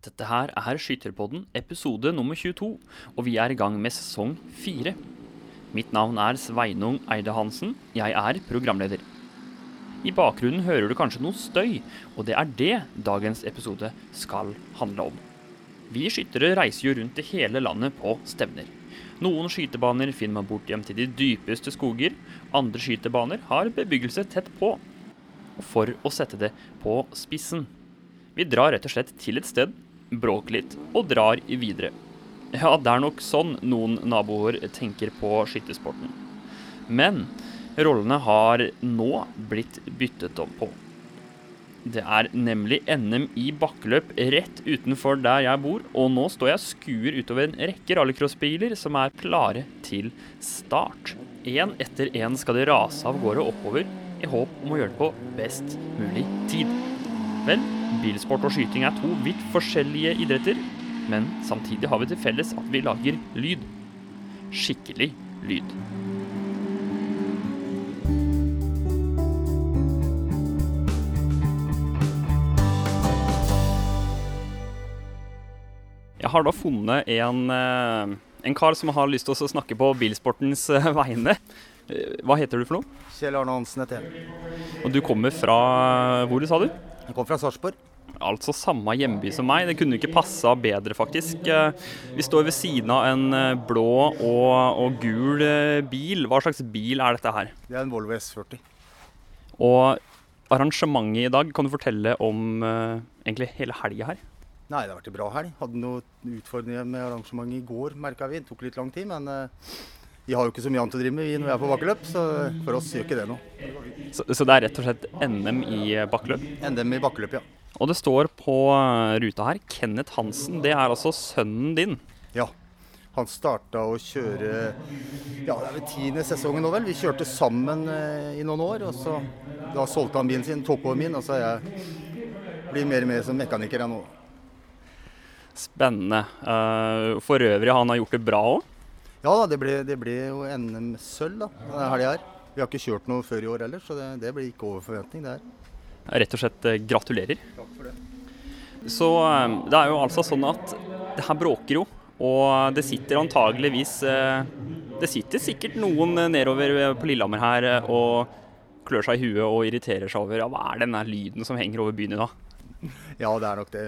Dette her er Skytterpodden, episode nummer 22, og vi er i gang med sesong 4. Mitt navn er Sveinung Eide Hansen. Jeg er programleder. I bakgrunnen hører du kanskje noe støy, og det er det dagens episode skal handle om. Vi skyttere reiser jo rundt i hele landet på stevner. Noen skytebaner finner man bort hjem til de dypeste skoger, andre skytebaner har bebyggelse tett på. For å sette det på spissen vi drar rett og slett til et sted, bråker litt og drar videre. Ja, det er nok sånn noen naboer tenker på skytesporten. Men rollene har nå blitt byttet om på. Det er nemlig NM i bakkeløp rett utenfor der jeg bor, og nå står jeg skuer utover en rekke rallycrossbiler som er klare til start. Én etter én skal de rase av gårde oppover i håp om å gjøre det på best mulig tid. Vel, bilsport og skyting er to vidt forskjellige idretter, men samtidig har vi til felles at vi lager lyd. Skikkelig lyd. Jeg har da funnet en, eh, en kar som har lyst til å snakke på bilsportens eh, vegne. Eh, Hva heter du for noe? Kjell Arne Hansen heter jeg. Og du kommer fra hvor, sa du? Jeg kommer fra Sarpsborg. Altså samme hjemby som meg. Det kunne ikke passa bedre, faktisk. Eh, Vi står ved siden av en eh, blå og, og gul eh, bil. Hva slags bil er dette her? Det er en Volvo S40. Og arrangementet i dag, kan du fortelle om egentlig hele helga her? Nei, det har vært en bra helg. Hadde noen utfordringer med arrangementet i går, merka vi. Det tok litt lang tid, men vi har jo ikke så mye annet å drive med vi når vi er på bakkeløp, så for oss gjør ikke det noe. Så, så det er rett og slett NM i bakkeløp. NM i bakkeløp, ja. Og det står på eh, ruta her Kenneth Hansen. Det er altså sønnen din. Ja. Han starta å kjøre ja, det er vel tiende sesongen nå, vel. Vi kjørte sammen eh, i noen år, og så da solgte han bilen sin, tok over min, og så jeg blir mer og mer som mekaniker jeg nå. Spennende. Eh, For øvrig, han har gjort det bra òg. Ja da, det ble, det ble jo NM-sølv da, denne helga her. Vi har ikke kjørt noe før i år heller, så det, det blir ikke over forventning, det her. Rett og slett eh, gratulerer. Takk for det. Så eh, det er jo altså sånn at det her bråker jo, og det sitter antageligvis eh, Det sitter sikkert noen nedover på Lillehammer her og klør seg i huet og irriterer seg over ja, hva er denne lyden som henger over byen i dag. Ja, det er nok det.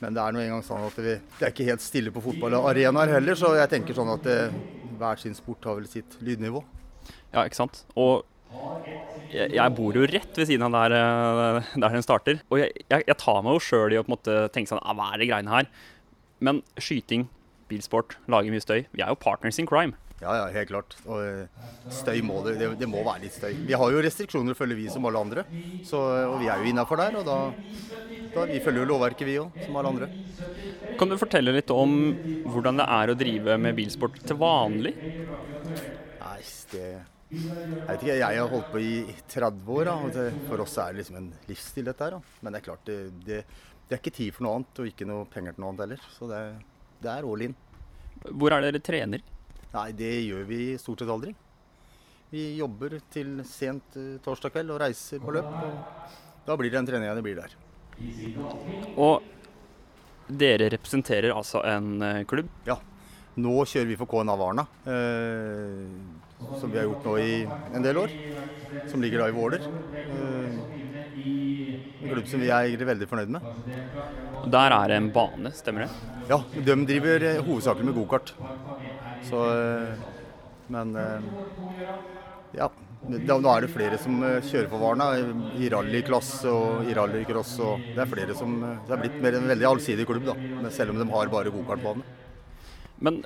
Men det er nå engang sånn at vi, det er ikke helt stille på fotballarenaer heller, så jeg tenker sånn at det, hver sin sport har vel sitt lydnivå. Ja, ikke sant? Og jeg, bor jo rett ved siden av der, eh, der den starter. Og jeg, jeg, jeg tar meg jo sjøl i å på en måte tenke sånn ah, Hva er det greiene her? Men skyting, bilsport, lager mye støy. Vi er jo partners in crime. Ja, ja, helt klart. Og eh, støy må det, det, det må være litt støy. Vi har jo restriksjoner følger vi som alle andre, så, og vi er jo innafor der. Og da, da vi følger jo lovverket vi òg, som alle andre. Kan du fortelle litt om hvordan det er å drive med bilsport til vanlig? Nei, det Jeg vet ikke, jeg har holdt på i 30 år, da, for oss er det liksom en livsstil dette her. Da. Men det er klart, det, det, det er ikke tid for noe annet, og ikke noe penger til noe annet heller. Så det, det er all in. Hvor er dere trener? Nei, det gjør vi stort sett aldri. Vi jobber til sent eh, torsdag kveld og reiser på løp. Og da blir det en trening det blir der. Og dere representerer altså en eh, klubb. Ja. Nå kjører vi for KNA Varna, eh, som vi har gjort nå i en del år. Som ligger da i Våler. Eh, en klubb som vi er veldig fornøyd med. Der er det en bane, stemmer det? Ja, de driver eh, hovedsakelig med gokart. Så eh, Men ja. Da, nå er det flere som kjører på Varna i rallyklasse og i rallycross. og Det er flere som Det er blitt mer en veldig allsidig klubb, da. Selv om de har bare gokartbane. Men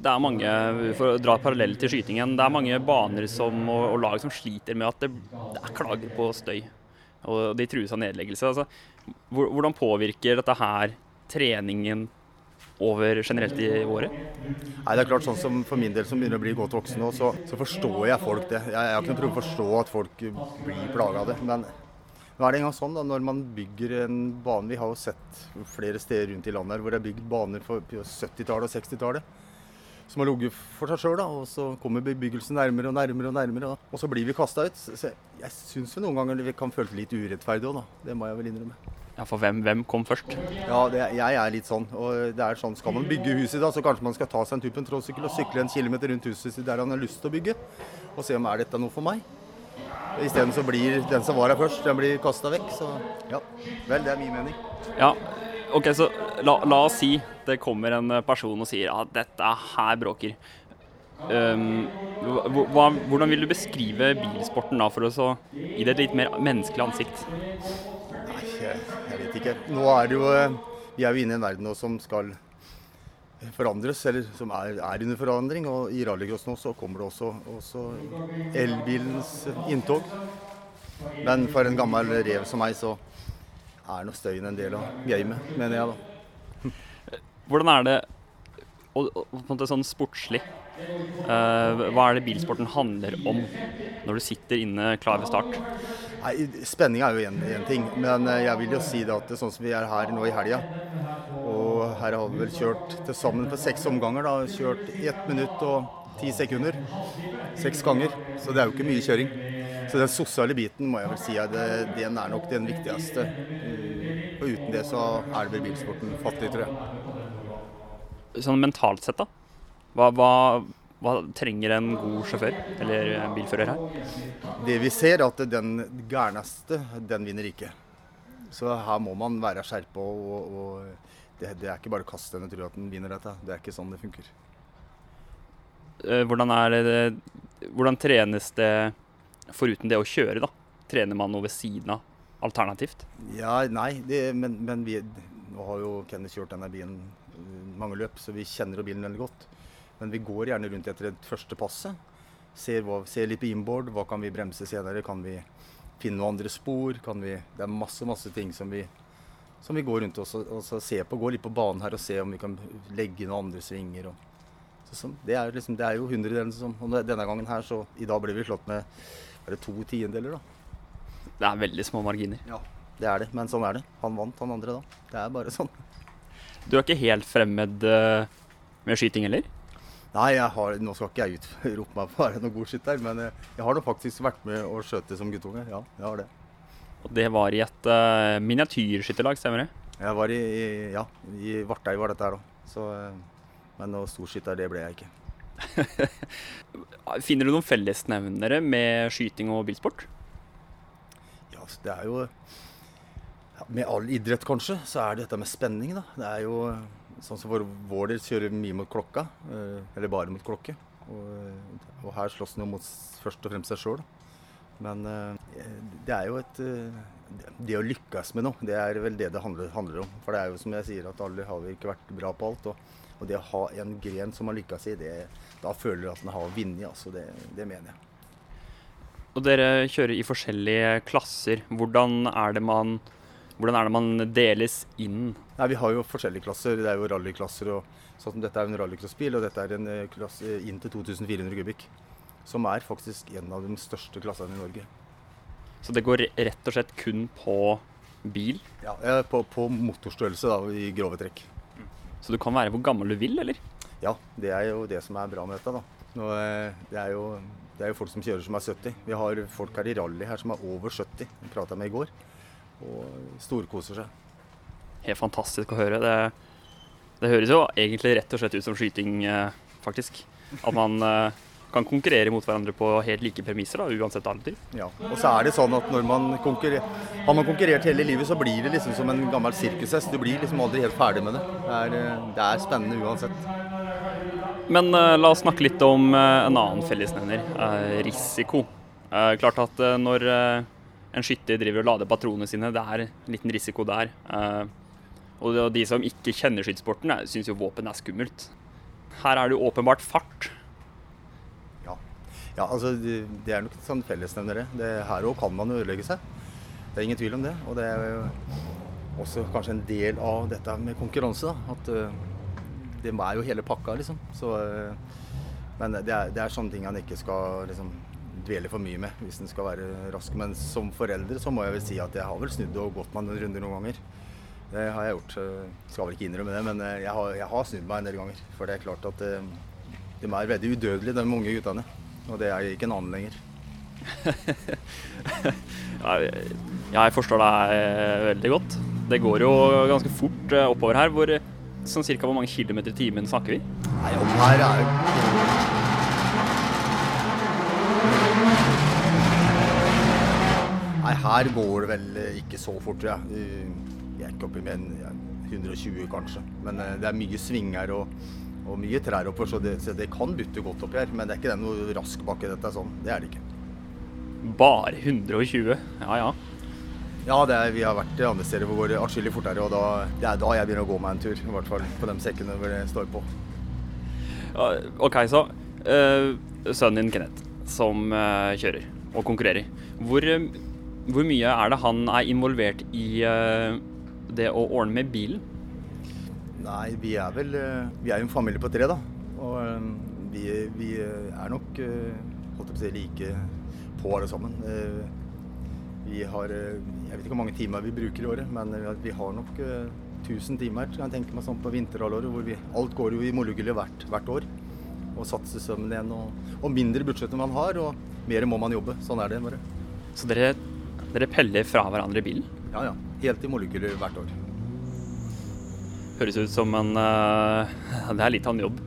det er mange, for å dra parallell til skytingen, det er mange baner som, og, og lag som sliter med at det, det er klager på støy. Og de trues av nedleggelse. Altså, hvordan påvirker dette her treningen over generelt i året? Nei, det er klart sånn som For min del som begynner å bli godt voksen nå, så, så forstår jeg folk det. Jeg, jeg har ikke noe problem å forstå at folk blir plaga av det. Men nå er det engang sånn da, når man bygger en bane Vi har jo sett flere steder rundt i landet her hvor det er bygd baner på 70-tallet og 60-tallet. Som har ligget for seg sjøl, og så kommer bebyggelsen nærmere og nærmere. Og nærmere, da. og så blir vi kasta ut. Så jeg, syns noen ganger vi kan føle det litt urettferdig òg, da. Det må jeg vel innrømme. Ja, For hvem, hvem kom først? Ja, det, jeg er litt sånn. Og det er sånn, Skal man bygge huset i dag, så kanskje man skal ta seg en tur på en tråsykkel og sykle en kilometer rundt huset der han har lyst til å bygge, og se om er dette noe for meg. Isteden så blir den som var her først, den blir kasta vekk. Så ja, vel, det er min mening. Ja, ok, så la, la oss si det kommer en person og sier at dette her bråker. Um, hva, hvordan vil du beskrive bilsporten da, for å gi det et litt mer menneskelig ansikt? Nei, jeg, vet ikke. Nå er det jo eh, Vi er jo inne i en verden nå som skal forandres, eller som er, er under forandring. Og i rallycross nå så kommer det også, også elbilens inntog. Men for en gammel rev som meg, så er nå støyen en del av gamet, mener jeg da. Hvordan er det og, og, på en måte sånn sportslig Uh, hva er det bilsporten handler om når du sitter inne klar ved start? Nei, Spenning er jo én ting, men eh, jeg vil jo si det at det, er sånn som vi er her nå i helga Og her har vi vel kjørt til sammen for seks omganger. da, Kjørt ett minutt og ti sekunder. Seks ganger. Så det er jo ikke mye kjøring. Så den sosiale biten må jeg vel si at den er nok den viktigste. Og uten det så er det vel bilsporten fattig, tror jeg. Sånn mentalt sett, da? Hva, hva, hva, trenger en god sjåfør eller bilfører her? Det vi ser, er at den gærneste, den vinner ikke. Så her må man være skjerpa. Og, og det, det, er ikke bare å kaste den og tro at den vinner dette. Det er ikke sånn det funker. Eh, hvordan, det, hvordan trenes det foruten det å kjøre, da? Trener man noe ved siden av alternativt? Ja, nei, det, men, men vi, nå har jo Kenneth kjørt denne bilen mange løp, så vi kjenner jo bilen veldig godt. Men vi går gjerne rundt etter det første passet. Ser, hva, ser, litt på inboard. Hva kan vi bremse senere? Kan vi finne noen andre spor? Vi, det er masse masse ting som vi, som vi går rundt og, og ser på. Går litt på banen her og ser om vi kan legge noen andre svinger. Og, så, så, det, er liksom, det er jo hundredelen som Og denne gangen her, så i dag ble vi slått med er det to tiendeler, da. Det er veldig små marginer. Ja, det er det. Men sånn er det. Han vant, han andre da. Det er bare sånn. Du er ikke helt fremmed eh, med skyting heller? Nei, har, nå skal ikke jeg utrope meg for å være noen god skytter, men eh, jeg har da faktisk vært med og skjøte som guttunge. Ja, jeg har det. Og det var i et uh, miniatyrskytterlag, stemmer det? Jeg var i, ja, i Vartei var dette her da. Så, men noe storskytter, det ble jeg ikke. Finner du noen fellesnevnere med skyting og bilsport? Ja, det er jo Med all idrett, kanskje, så er det dette med spenning, da. Det er jo Sånn som for vår del kjører mye mot klokka, eh, eller bare mot klokke. Og, eh, og her slåss en jo mot først og fremst seg sjøl. Men eh, det er jo et Det å lykkes med noe, det er vel det det handler, handler, om. For det er jo som jeg sier, at alle har ikke vært bra på alt. Og, og det å ha en gren som man lykkes i, det, da føler du at den har vunnet. Altså, det, det mener jeg. Og dere kjører i forskjellige klasser. Hvordan er det man er det man deles inn? Nei, Vi har jo forskjellige klasser. Det er jo rallyklasser. sånn som Dette er en rallycrossbil, og dette er en eh, klasse eh, inn til 2400 kubikk. Som er faktisk en av de største klassene i Norge. Så det går rett og slett kun på bil? Ja, på, på motorstørrelse da, i grove trekk. Så du kan være hvor gammel du vil, eller? Ja, det er jo det som er bra med dette. da. Nå, eh, det, er jo, det er jo folk som kjører som er 70. Vi har folk her i rally her som er over 70. Det prata jeg med i går og storkoser seg. Helt fantastisk å høre. Det, det, høres jo egentlig rett og slett ut som skyting, eh, faktisk. At man eh, kan konkurrere mot hverandre på helt like premisser, da, uansett alder. Ja, og så er det sånn at når man har man konkurrert hele livet, så blir det liksom som en gammel sirkushest. Du blir liksom aldri helt ferdig med det. Det er, eh, det er spennende uansett. Men uh, la oss snakke litt om uh, en annen fellesnevner, uh, risiko. klart at når en skytter driver og lader patronene sine. Det er en liten risiko der. Og de som ikke kjenner skytesporten, syns jo våpen er skummelt. Her er det jo åpenbart fart. Ja, altså det, er nok en sånn fellesnevner, det. Her òg kan man ødelegge seg. Det er ingen tvil om det. Og det er jo også kanskje en del av dette med konkurranse. Da. At uh, det er jo hele pakka, liksom. Så, uh, men det er, det er, sånne ting han ikke skal liksom dvele for mye med hvis en skal være rask. Men som forelder så må jeg vel si at jeg har vel snudd og gått meg en runde noen ganger. Det har jeg gjort. Skal vel ikke innrømme det, men eh, jeg har, jeg har snudd meg en del ganger. For det er klart at eh, de er veldig udødelige, de unge guttene. Og det er ikke en annen lenger. jeg forstår deg eh, veldig godt. Det går jo ganske fort eh, oppover her. Hvor, sånn cirka hvor mange kilometer i timen snakker vi? Nei, om her er Nei, her går det vel ikke så fort, tror jeg. Vi er ikke oppi mer enn 120 kanskje. Men eh, det er mye svinger og, og mye trær oppover, så det, så det kan butte godt oppi her. Men det er ikke noe rask bakke, dette er sånn. Det er det ikke. Bare 120? Ja ja. Ja, er, vi har vært andre steder hvor det går atskillig fortere, og da, det er da jeg begynner å gå meg en tur. I hvert fall på de sekkene hvor det står på. Ja, OK, så uh, sønnen din Kenneth, som uh, kjører og konkurrerer. Hvor, uh, hvor, mye er det han er involvert i det å ordne med bilen? Nei, vi er vel Vi er jo en familie på tre, da. Og vi, vi er nok holdt jeg på å si, like på alle sammen. Vi har Jeg vet ikke hvor mange timer vi bruker i året, men vi har nok 1000 timer kan jeg tenke meg sånn på vinterhalvåret. hvor vi, Alt går jo i mologgullet hvert, hvert, år. Og satser sømmen igjen. Og, og mindre budsjett man har, og mer må man jobbe. Sånn er det bare. Så dere, dere peller fra hverandre i bilen? Ja, ja. Helt i mologgullet hvert år. Høres ut som en uh, Det er litt av en jobb.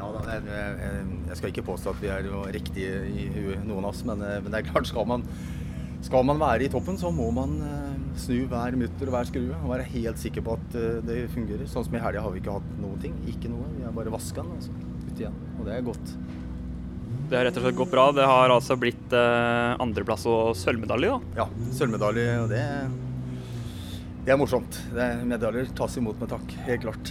Ja jeg, skal ikke påstå at vi er riktige i huet, noen av oss, men, eh, men, det er klart, skal man, skal man være i toppen, så må man uh, snu hver mutter og hver skrue og være helt sikker på at det fungerer. Sånn som i helga har vi ikke hatt noen ting. Ikke noe. Vi har bare vaska den altså, ut igjen. Og det er godt. Det har rett og slett gått bra. Det har altså blitt andreplass og sølvmedalje, da? Ja, sølvmedalje. Og det, det er morsomt. Det er medaljer tas imot med takk. Helt klart.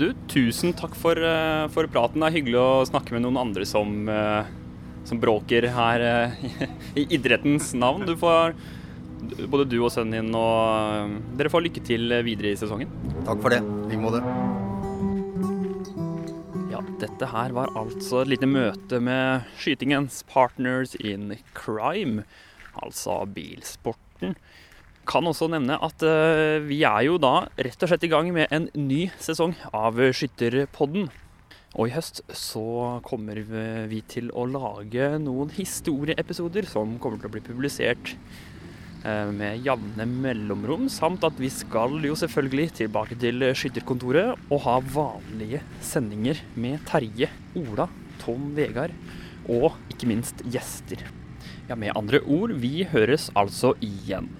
Du, tusen takk for, uh, for praten. Det er hyggelig å snakke med noen andre som, uh, som bråker her i idrettens navn. Du får både du og sønnen din og dere får lykke til videre i sesongen. Takk for det. I like måte. Ja, dette her var altså et lite møte med skytingens partners in crime, altså bilsporten. Kan også nevne at uh, vi er jo da rett og slett i gang med en ny sesong av Skytterpodden. Og i høst så kommer vi til å lage noen historieepisoder som kommer til å bli publisert Eh, med jevne mellomrom, samt at vi skal jo selvfølgelig tilbake til skytterkontoret og ha vanlige sendinger med Terje, Ola, Tom Vegard og ikke minst gjester. Ja, med andre ord, vi høres altså igjen.